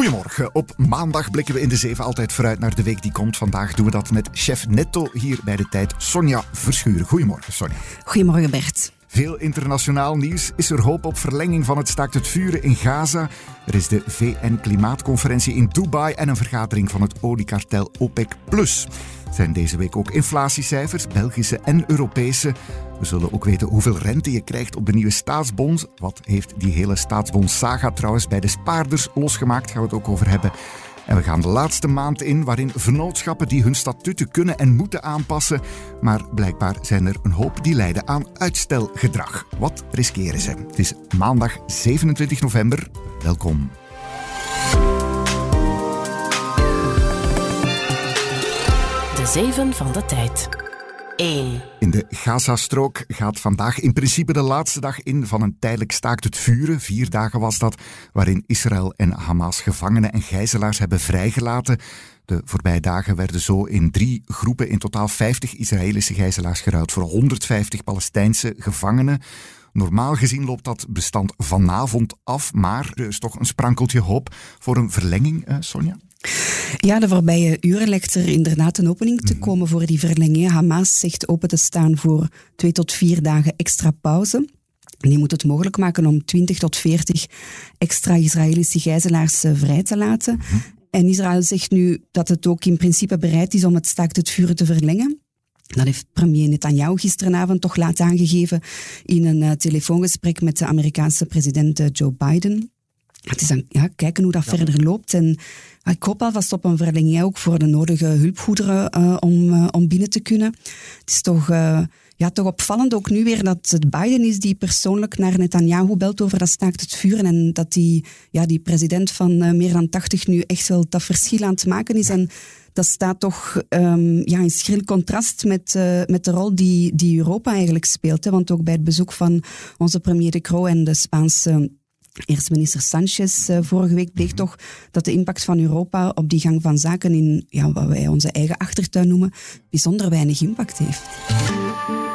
Goedemorgen. Op maandag blikken we in de zeven altijd vooruit naar de week die komt. Vandaag doen we dat met chef Netto hier bij de tijd, Sonja Verschuren. Goedemorgen, Sonja. Goedemorgen, Bert. Veel internationaal nieuws. Is er hoop op verlenging van het staakt het vuren in Gaza? Er is de VN-klimaatconferentie in Dubai en een vergadering van het oliekartel OPEC+. Zijn deze week ook inflatiecijfers, Belgische en Europese. We zullen ook weten hoeveel rente je krijgt op de nieuwe staatsbond. Wat heeft die hele staatsbond-saga trouwens bij de spaarders losgemaakt? Gaan we het ook over hebben. En we gaan de laatste maand in waarin vennootschappen die hun statuten kunnen en moeten aanpassen. Maar blijkbaar zijn er een hoop die leiden aan uitstelgedrag. Wat riskeren ze? Het is maandag 27 november. Welkom. Zeven van de Tijd. 1. In de Gazastrook gaat vandaag in principe de laatste dag in van een tijdelijk staakt het vuren. Vier dagen was dat, waarin Israël en Hamas gevangenen en gijzelaars hebben vrijgelaten. De voorbije dagen werden zo in drie groepen in totaal 50 Israëlische gijzelaars geruild voor 150 Palestijnse gevangenen. Normaal gezien loopt dat bestand vanavond af, maar er is toch een sprankeltje hoop voor een verlenging, eh, Sonja? Ja, de voorbije uren lijkt er inderdaad een opening te komen voor die verlenging. Hamas zegt open te staan voor twee tot vier dagen extra pauze. Die moet het mogelijk maken om 20 tot 40 extra Israëlische gijzelaars eh, vrij te laten. En Israël zegt nu dat het ook in principe bereid is om het staakt het vuren te verlengen. Dat heeft premier Netanyahu gisteravond toch laat aangegeven in een uh, telefoongesprek met de Amerikaanse president uh, Joe Biden. Het is dan ja, kijken hoe dat verder loopt. En ik hoop alvast op een verlenging ook voor de nodige hulpgoederen uh, om, om binnen te kunnen. Het is toch, ja, toch opvallend ook nu weer dat het Biden is die persoonlijk naar Netanyahu belt over dat staakt het vuren. En dat die, ja, die president van meer dan 80 nu echt wel dat verschil aan het maken is. En dat staat toch um, ja, in schril contrast met, uh, met de rol die, die Europa eigenlijk speelt. Hè. Want ook bij het bezoek van onze premier De Croo en de Spaanse Eerste minister Sanchez uh, vorige week bleek toch dat de impact van Europa op die gang van zaken in ja, wat wij onze eigen achtertuin noemen, bijzonder weinig impact heeft.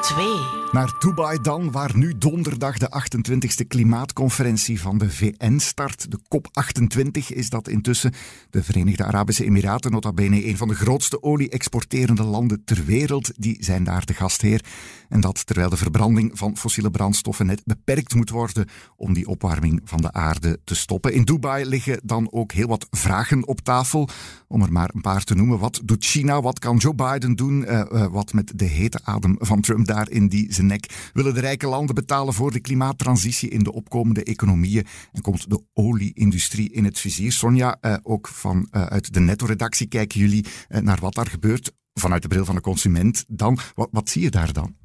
2. Naar Dubai dan, waar nu donderdag de 28e klimaatconferentie van de VN start. De COP28 is dat intussen. De Verenigde Arabische Emiraten, nota bene een van de grootste olie-exporterende landen ter wereld, die zijn daar de gastheer. En dat terwijl de verbranding van fossiele brandstoffen net beperkt moet worden om die opwarming van de aarde te stoppen. In Dubai liggen dan ook heel wat vragen op tafel. Om er maar een paar te noemen. Wat doet China? Wat kan Joe Biden doen? Uh, uh, wat met de hete adem van Trump daar in die zijn nek? Willen de rijke landen betalen voor de klimaattransitie in de opkomende economieën? En komt de olieindustrie in het vizier? Sonja, uh, ook van, uit de netto-redactie kijken jullie naar wat daar gebeurt vanuit de bril van de consument. Dan, wat, wat zie je daar dan?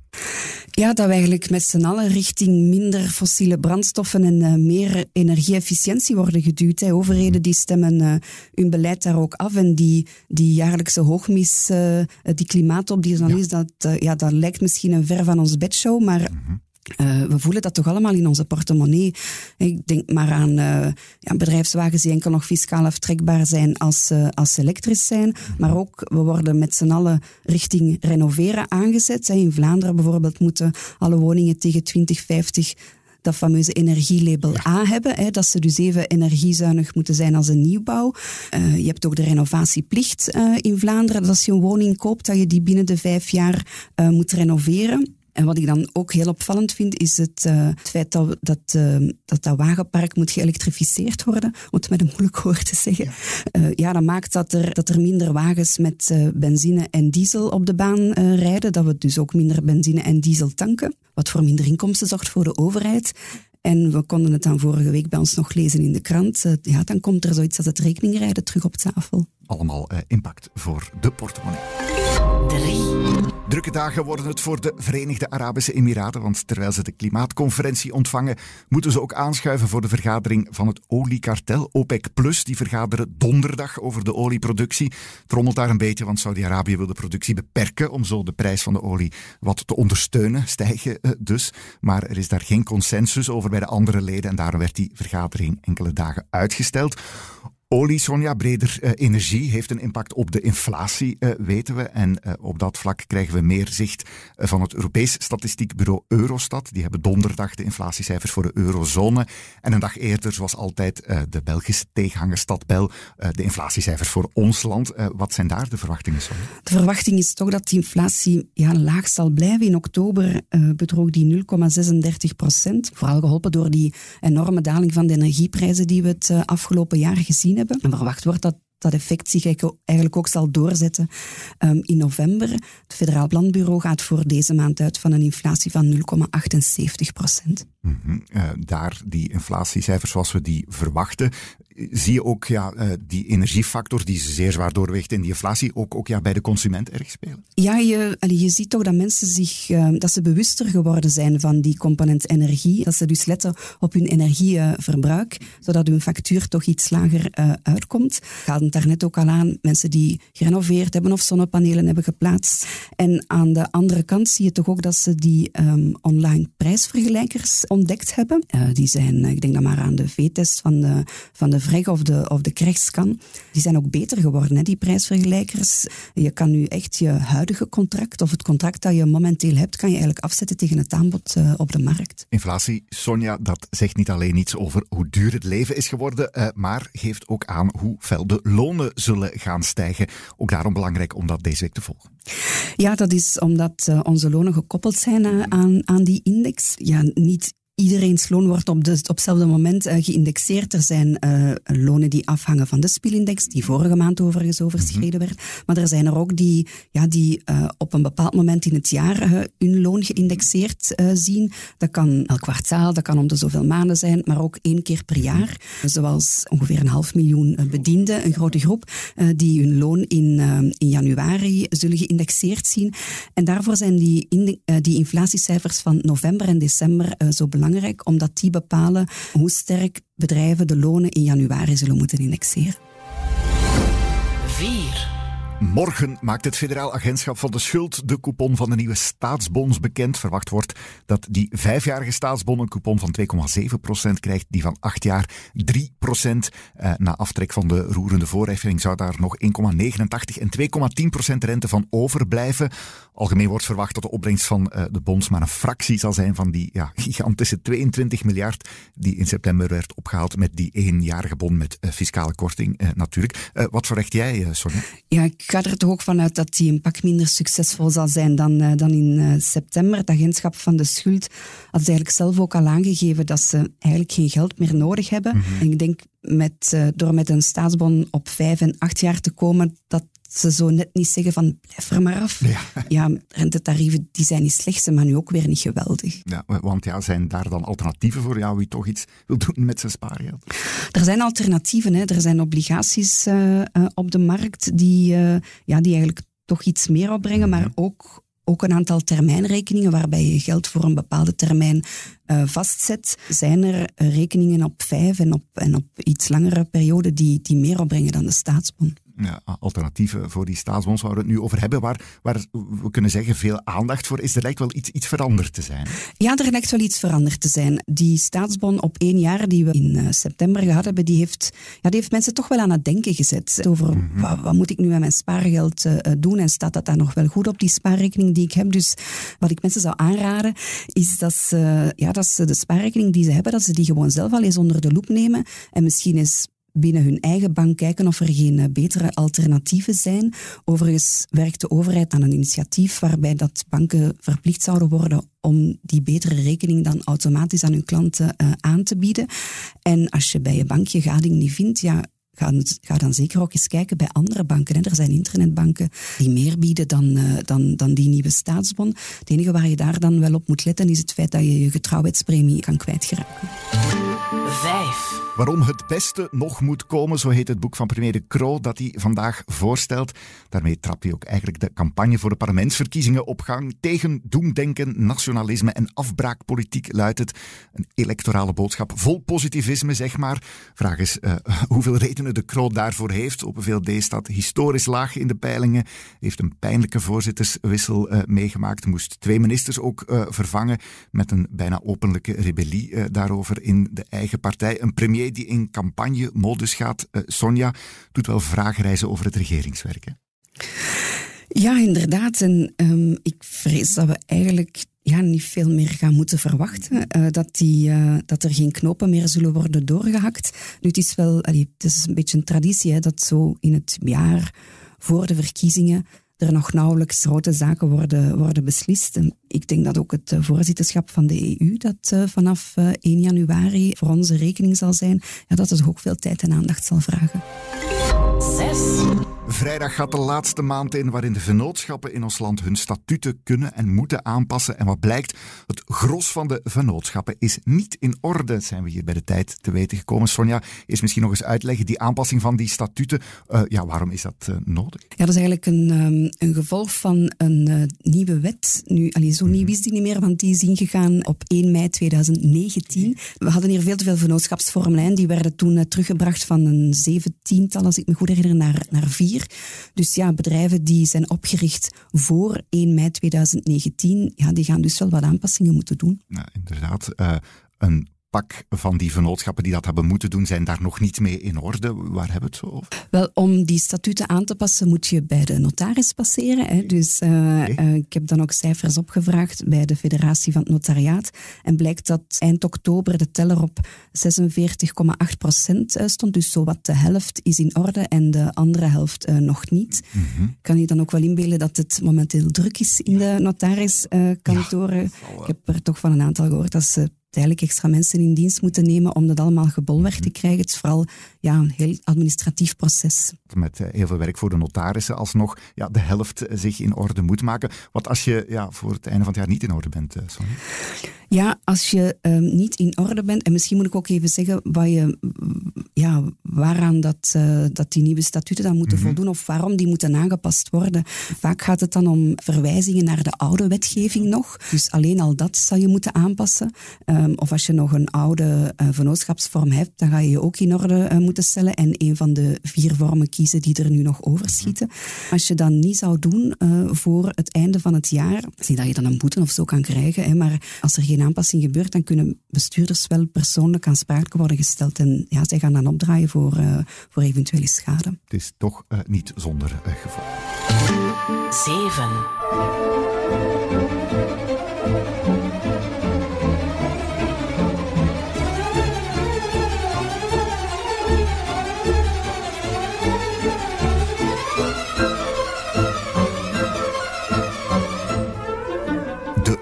Ja, dat we eigenlijk met z'n allen richting minder fossiele brandstoffen en uh, meer energie-efficiëntie worden geduwd. Hè. Overheden die stemmen uh, hun beleid daar ook af en die, die jaarlijkse hoogmis, uh, die klimaatop die er dan ja. is, dat, ja, dat lijkt misschien een ver van ons bedshow, maar... Mm -hmm. Uh, we voelen dat toch allemaal in onze portemonnee. Ik denk maar aan uh, ja, bedrijfswagens die enkel nog fiscaal aftrekbaar zijn als, uh, als elektrisch zijn. Maar ook, we worden met z'n allen richting renoveren aangezet. In Vlaanderen bijvoorbeeld moeten alle woningen tegen 2050 dat fameuze energielabel A hebben. Hè, dat ze dus even energiezuinig moeten zijn als een nieuwbouw. Uh, je hebt ook de renovatieplicht uh, in Vlaanderen. Dat als je een woning koopt, dat je die binnen de vijf jaar uh, moet renoveren. En wat ik dan ook heel opvallend vind, is het, uh, het feit dat dat, uh, dat dat wagenpark moet geëlektrificeerd worden, om het met een moeilijk woord te zeggen. Ja, uh, ja dat maakt dat er, dat er minder wagens met benzine en diesel op de baan rijden, dat we dus ook minder benzine en diesel tanken, wat voor minder inkomsten zorgt voor de overheid. En we konden het dan vorige week bij ons nog lezen in de krant. ja, dan komt er zoiets als het rekeningrijden terug op tafel. Allemaal impact voor de portemonnee. 3. Drukke dagen worden het voor de Verenigde Arabische Emiraten, want terwijl ze de klimaatconferentie ontvangen, moeten ze ook aanschuiven voor de vergadering van het oliekartel OPEC+. Die vergaderen donderdag over de olieproductie. Trommelt daar een beetje, want Saudi-Arabië wil de productie beperken om zo de prijs van de olie wat te ondersteunen, stijgen eh, dus. Maar er is daar geen consensus over bij de andere leden en daarom werd die vergadering enkele dagen uitgesteld. Olie, Sonja, breder uh, energie heeft een impact op de inflatie, uh, weten we. En uh, op dat vlak krijgen we meer zicht van het Europees Statistiekbureau Eurostat. Die hebben donderdag de inflatiecijfers voor de eurozone. En een dag eerder, zoals altijd, de Belgische tegenhanger Stadbel, de inflatiecijfers voor ons land. wat zijn daar de verwachtingen, Sonja? De verwachting is toch dat die inflatie ja, laag zal blijven. In oktober bedroeg die 0,36 procent. Vooral geholpen door die enorme daling van de energieprijzen die we het afgelopen jaar gezien hebben En verwacht wordt dat dat effect zich eigenlijk ook zal doorzetten um, in november. Het Federaal Planbureau gaat voor deze maand uit van een inflatie van 0,78 procent. -hmm. uh, daar die inflatiecijfers zoals we die verwachten, zie je ook ja, uh, die energiefactor die zeer zwaar doorweegt in die inflatie ook, ook ja, bij de consument erg spelen? Ja, je, je ziet toch dat mensen zich, uh, dat ze bewuster geworden zijn van die component energie. Dat ze dus letten op hun energieverbruik, zodat hun factuur toch iets lager uitkomt. Gaat het daarnet ook al aan, mensen die gerenoveerd hebben of zonnepanelen hebben geplaatst. En aan de andere kant zie je toch ook dat ze die um, online prijsvergelijkers ontdekt hebben. Uh, die zijn, ik denk dan maar aan de V-test van de, van de VREG of de, of de krechtscan. Die zijn ook beter geworden, hè, die prijsvergelijkers. Je kan nu echt je huidige contract of het contract dat je momenteel hebt, kan je eigenlijk afzetten tegen het aanbod uh, op de markt. Inflatie, Sonja, dat zegt niet alleen iets over hoe duur het leven is geworden, uh, maar geeft ook aan hoe fel de lonen zullen gaan stijgen. Ook daarom belangrijk om dat deze week te volgen. Ja, dat is omdat onze lonen gekoppeld zijn aan, aan die index. Ja, niet iedereen's loon wordt op, de, op hetzelfde moment uh, geïndexeerd. Er zijn uh, lonen die afhangen van de spielindex, die vorige maand overigens overschreden mm -hmm. werd. Maar er zijn er ook die, ja, die uh, op een bepaald moment in het jaar hun loon geïndexeerd zien. Dat kan elk kwartaal, dat kan om de zoveel maanden zijn, maar ook één keer per jaar. Mm -hmm. Zoals ongeveer een half miljoen bedienden, een grote groep, die hun loon in, in januari zullen geïndexeerd zien. En daarvoor zijn die, die inflatiecijfers van november en december zo belangrijk omdat die bepalen hoe sterk bedrijven de lonen in januari zullen moeten indexeren. 4. Morgen maakt het Federaal Agentschap van de Schuld de coupon van de nieuwe staatsbons bekend. Verwacht wordt dat die vijfjarige staatsbon een coupon van 2,7% krijgt, die van acht jaar 3%. Eh, na aftrek van de roerende voorheffing zou daar nog 1,89 en 2,10% rente van overblijven. Algemeen wordt verwacht dat de opbrengst van uh, de bonds maar een fractie zal zijn van die ja, gigantische 22 miljard die in september werd opgehaald met die eenjarige bon met uh, fiscale korting natuurlijk. wat verwacht jij, Sonja? Ja, ik ga er toch ook vanuit dat die een pak minder succesvol zal zijn dan, uh, dan in uh, september. Het agentschap van de schuld had eigenlijk zelf ook al aangegeven dat ze eigenlijk geen geld meer nodig hebben. Mm -hmm. En ik denk met, uh, door met een staatsbon op vijf en acht jaar te komen, dat ze zo net niet zeggen van blijf er maar af. Ja, ja rentetarieven die zijn niet slecht, maar nu ook weer niet geweldig. Ja, want ja, zijn daar dan alternatieven voor jou wie toch iets wil doen met zijn spaargeld? Er zijn alternatieven. Hè. Er zijn obligaties uh, uh, op de markt die, uh, ja, die eigenlijk toch iets meer opbrengen, mm -hmm. maar ook ook een aantal termijnrekeningen waarbij je geld voor een bepaalde termijn uh, vastzet. Zijn er rekeningen op vijf en op, en op iets langere periode die, die meer opbrengen dan de staatsbon? Ja, alternatieven voor die staatsbonds waar we het nu over hebben, waar, waar we kunnen zeggen veel aandacht voor is. Er lijkt wel iets, iets veranderd te zijn. Ja, er lijkt wel iets veranderd te zijn. Die staatsbon op één jaar die we in uh, september gehad hebben, die heeft, ja, die heeft mensen toch wel aan het denken gezet over mm -hmm. wat, wat, moet ik nu met mijn spaargeld uh, doen en staat dat daar nog wel goed op die spaarrekening die ik heb. Dus wat ik mensen zou aanraden is dat ze, ja, dat ze de spaarrekening die ze hebben, dat ze die gewoon zelf al eens onder de loep nemen en misschien eens binnen hun eigen bank kijken of er geen betere alternatieven zijn. Overigens werkt de overheid aan een initiatief waarbij dat banken verplicht zouden worden om die betere rekening dan automatisch aan hun klanten uh, aan te bieden. En als je bij je bank je gading niet vindt, ja, Ga, ga, dan zeker ook eens kijken bij andere banken. Er zijn internetbanken die meer bieden dan, uh, dan, dan die nieuwe staatsbon. Het enige waar je daar dan wel op moet letten is het feit dat je je getrouwheidspremie kan kwijtgeraken. Vijf. Waarom het beste nog moet komen, zo heet het boek van premier De Croo dat hij vandaag voorstelt. Daarmee trapt hij ook eigenlijk de campagne voor de parlementsverkiezingen op gang. Tegen doemdenken, nationalisme en afbraakpolitiek luidt het. Een electorale boodschap vol positivisme, zeg maar. Vraag is uh, hoeveel redenen De Croo daarvoor heeft. Open VLD staat historisch laag in de peilingen. Heeft een pijnlijke voorzitterswissel uh, meegemaakt. Moest twee ministers ook uh, vervangen met een bijna openlijke rebellie daarover in de eigen partij. Een premier die in campagne-modus gaat. Uh, Sonja doet wel vragenreizen over het regeringswerk. Hè? Ja, inderdaad. En um, ik vrees dat we eigenlijk ja, niet veel meer gaan moeten verwachten. Uh, dat, die, uh, dat er geen knopen meer zullen worden doorgehakt. Nu, het is wel allee, het is een beetje een traditie dat zo in het jaar voor de verkiezingen er nog nauwelijks grote zaken worden, worden beslist. En ik denk dat ook het voorzitterschap van de EU, dat uh, vanaf 1 januari voor onze rekening zal zijn, ja, dat het ook veel tijd en aandacht zal vragen. Vrijdag gaat de laatste maand in waarin de vennootschappen in ons land hun statuten kunnen en moeten aanpassen. En wat blijkt, het gros van de vennootschappen is niet in orde, zijn we hier bij de tijd te weten gekomen. Sonja, is misschien nog eens uitleggen, die aanpassing van die statuten, uh, ja, waarom is dat uh, nodig? Ja, dat is eigenlijk een, um, een gevolg van een uh, nieuwe wet. Nu, allee, zo nieuw is die niet meer, want die is ingegaan op 1 mei 2019. We hadden hier veel te veel vennootschapsvormen, die werden toen teruggebracht van een zeventiental, als ik me goed herinner, naar, naar vier. Dus ja, bedrijven die zijn opgericht voor 1 mei 2019, ja, die gaan dus wel wat aanpassingen moeten doen. Ja, inderdaad. Uh, een pak van die vennootschappen die dat hebben moeten doen, zijn daar nog niet mee in orde. Waar hebben we het over? Wel, om die statuten aan te passen, moet je bij de notaris passeren. Hè. Dus uh, okay. uh, ik heb dan ook cijfers opgevraagd bij de Federatie van het Notariaat. En blijkt dat eind oktober de teller op 46,8 procent stond. Dus zowat de helft is in orde en de andere helft uh, nog niet. Mm -hmm. Kan je dan ook wel inbeelden dat het momenteel druk is in de notariskantoren? Ja, ik heb er toch van een aantal gehoord dat ze eigenlijk extra mensen in dienst moeten nemen om dat allemaal gebolwerk te krijgen. Het is vooral ja, een heel administratief proces. Met heel veel werk voor de notarissen alsnog ja, de helft zich in orde moet maken. Wat als je ja, voor het einde van het jaar niet in orde bent, Sonja? Ja, als je um, niet in orde bent, en misschien moet ik ook even zeggen wat je, ja, waaraan dat, uh, dat die nieuwe statuten dan moeten mm -hmm. voldoen of waarom die moeten aangepast worden. Vaak gaat het dan om verwijzingen naar de oude wetgeving nog. Dus alleen al dat zal je moeten aanpassen. Um, of als je nog een oude uh, vennootschapsvorm hebt, dan ga je je ook in orde uh, moeten stellen en een van de vier vormen kiezen die er nu nog overschieten. Mm -hmm. Als je dat niet zou doen voor het einde van het jaar, zie dat je dan een boete of zo kan krijgen. Hè, maar als er geen aanpassing gebeurt, dan kunnen bestuurders wel persoonlijk aansprakelijk worden gesteld. En ja, zij gaan dan opdraaien voor, uh, voor eventuele schade. Het is toch uh, niet zonder uh, gevolg. 7.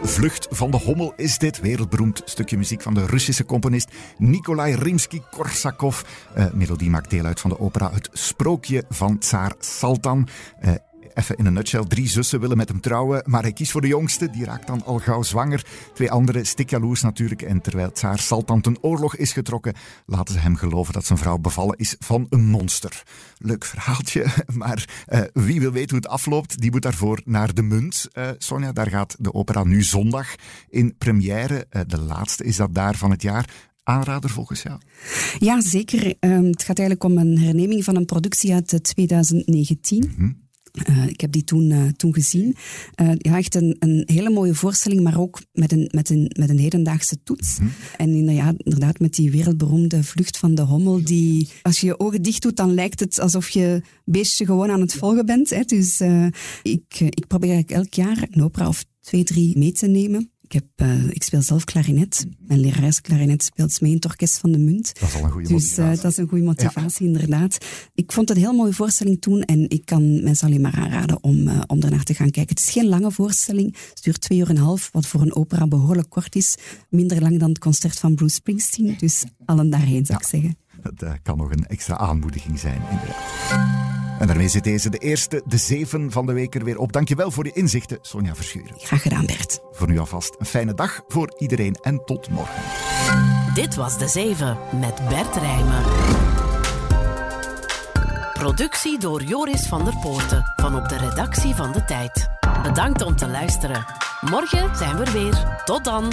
Vlucht van de Hommel is dit wereldberoemd stukje muziek van de Russische componist Nikolai Rimsky-Korsakov. Uh, melodie maakt deel uit van de opera Het Sprookje van Tsaar Saltan. Uh, Even in een nutshell, drie zussen willen met hem trouwen, maar hij kiest voor de jongste, die raakt dan al gauw zwanger. Twee andere stikjaloers natuurlijk, en terwijl Tsaar Saltan ten oorlog is getrokken, laten ze hem geloven dat zijn vrouw bevallen is van een monster. Leuk verhaaltje, maar uh, wie wil weten hoe het afloopt, die moet daarvoor naar de munt. Uh, Sonja, daar gaat de opera nu zondag in première. Uh, de laatste is dat daar van het jaar aanrader volgens jou? Ja, zeker. Um, het gaat eigenlijk om een herneming van een productie uit 2019. Mm -hmm. Uh, ik heb die toen, uh, toen gezien. Uh, ja, echt een, een, hele mooie voorstelling, maar ook met een, met een, met een hedendaagse toets. Mm. En ja, inderdaad met die wereldberoemde vlucht van de hommel, die als je je ogen dicht doet, dan lijkt het alsof je beestje gewoon aan het volgen bent. Hè. Dus ik, ik probeer eigenlijk elk jaar een opera of twee, drie mee te nemen. Ik, heb, uh, ik speel zelf klarinet. Mijn lerares klarinet speelt mee in het orkest van de Munt. Dat is al een goede dus, motivatie. Uh, dat is een goede motivatie, ja. inderdaad. Ik vond het een heel mooie voorstelling toen en ik kan mensen alleen maar aanraden om, uh, om ernaar te gaan kijken. Het is geen lange voorstelling. Het duurt twee uur en een half, wat voor een opera behoorlijk kort is. Minder lang dan het concert van Bruce Springsteen. Dus allen daarheen, zou ja. ik zeggen. Dat kan nog een extra aanmoediging zijn, inderdaad. En daarmee zit deze de eerste, de zeven van de week er weer op. Dankjewel voor je inzichten, Sonja Verschuren. Graag gedaan, Bert. Voor nu alvast een fijne dag voor iedereen en tot morgen. Dit was De Zeven met Bert Rijmen. Productie door Joris van der Poorten van op de redactie van De Tijd. Bedankt om te luisteren. Morgen zijn we er weer. Tot dan.